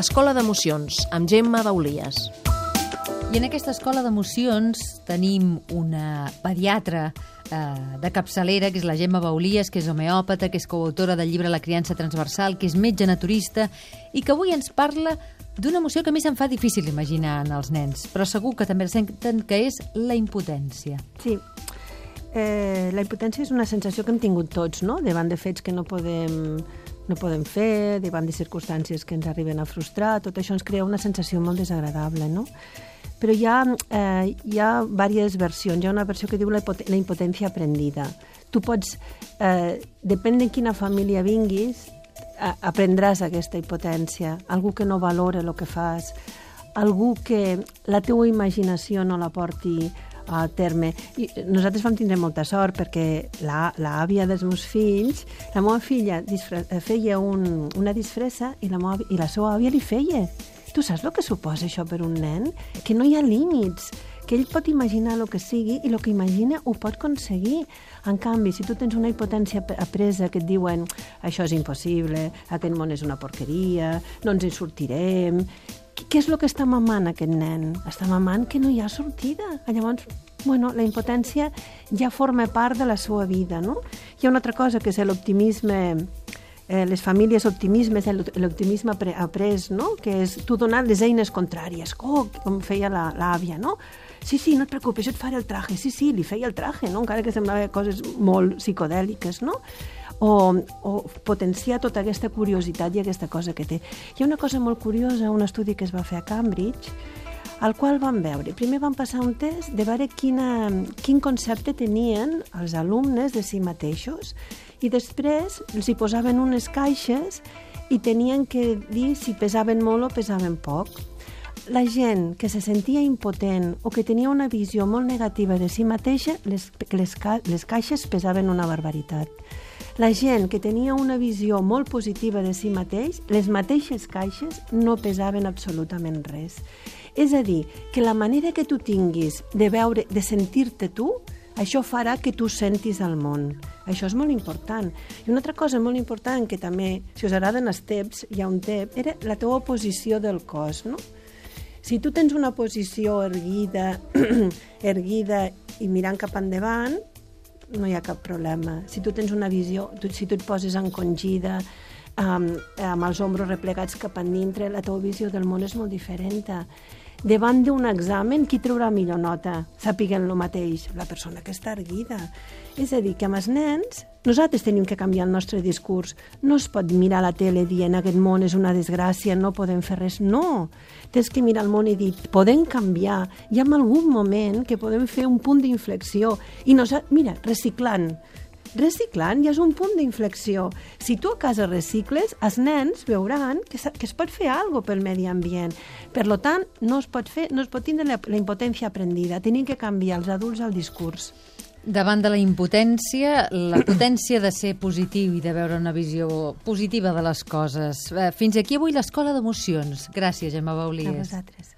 Escola d'Emocions, amb Gemma Baulies. I en aquesta escola d'emocions tenim una pediatra eh, de capçalera, que és la Gemma Baulies, que és homeòpata, que és coautora del llibre La criança transversal, que és metge naturista i que avui ens parla d'una emoció que a mi se'n fa difícil imaginar en els nens, però segur que també senten que és la impotència. Sí, eh, la impotència és una sensació que hem tingut tots, no?, davant de fets que no podem, no podem fer, davant de circumstàncies que ens arriben a frustrar, tot això ens crea una sensació molt desagradable, no? Però hi ha, eh, hi ha diverses versions. Hi ha una versió que diu la, la impotència aprendida. Tu pots, eh, depèn de quina família vinguis, eh, aprendràs aquesta impotència. Algú que no valora el que fas, algú que la teua imaginació no la porti a terme. I nosaltres vam tindre molta sort perquè l'àvia dels meus fills, la meva filla disfre, feia un, una disfressa i la, meva, i la seva àvia li feia. Tu saps el que suposa això per un nen? Que no hi ha límits, que ell pot imaginar el que sigui i el que imagina ho pot aconseguir. En canvi, si tu tens una hipotència apresa que et diuen això és impossible, aquest món és una porqueria, no ens en sortirem... Què és el que està mamant aquest nen? Està mamant que no hi ha sortida. Llavors, bueno, la impotència ja forma part de la seva vida, no? Hi ha una altra cosa que és l'optimisme eh, les famílies optimismes, l'optimisme après, no? que és tu donar les eines contràries, oh, com feia l'àvia, no? Sí, sí, no et preocupes, jo et faré el traje. Sí, sí, li feia el traje, no? encara que semblava coses molt psicodèliques, no? O, o potenciar tota aquesta curiositat i aquesta cosa que té. Hi ha una cosa molt curiosa, un estudi que es va fer a Cambridge, al qual vam veure. Primer vam passar un test de veure quina, quin concepte tenien els alumnes de si mateixos i després els hi posaven unes caixes i tenien que dir si pesaven molt o pesaven poc. La gent que se sentia impotent o que tenia una visió molt negativa de si mateixa, les, les, les caixes pesaven una barbaritat. La gent que tenia una visió molt positiva de si mateix, les mateixes caixes no pesaven absolutament res. És a dir, que la manera que tu tinguis de veure, de sentir-te tu, això farà que tu sentis el món. Això és molt important. I una altra cosa molt important, que també, si us agraden els teps, hi ha un tep, era la teva posició del cos, no? Si tu tens una posició erguida, erguida i mirant cap endavant, no hi ha cap problema. Si tu tens una visió, tu, si tu et poses encongida, amb, amb els ombros replegats cap endintre, la teva visió del món és molt diferent davant d'un examen, qui traurà millor nota? Sàpiguen el mateix, la persona que està erguida. És a dir, que amb els nens nosaltres tenim que canviar el nostre discurs. No es pot mirar la tele dient aquest món és una desgràcia, no podem fer res. No! Tens que mirar el món i dir, podem canviar. Hi ha algun moment que podem fer un punt d'inflexió. I nosaltres, mira, reciclant reciclant ja és un punt d'inflexió. Si tu a casa recicles, els nens veuran que, que es pot fer alguna pel medi ambient. Per lo tant, no es pot, fer, no es pot tindre la, la impotència aprendida. Tenim que canviar els adults el discurs. Davant de la impotència, la potència de ser positiu i de veure una visió positiva de les coses. Eh, fins aquí avui l'Escola d'Emocions. Gràcies, Gemma Baulies. A vosaltres.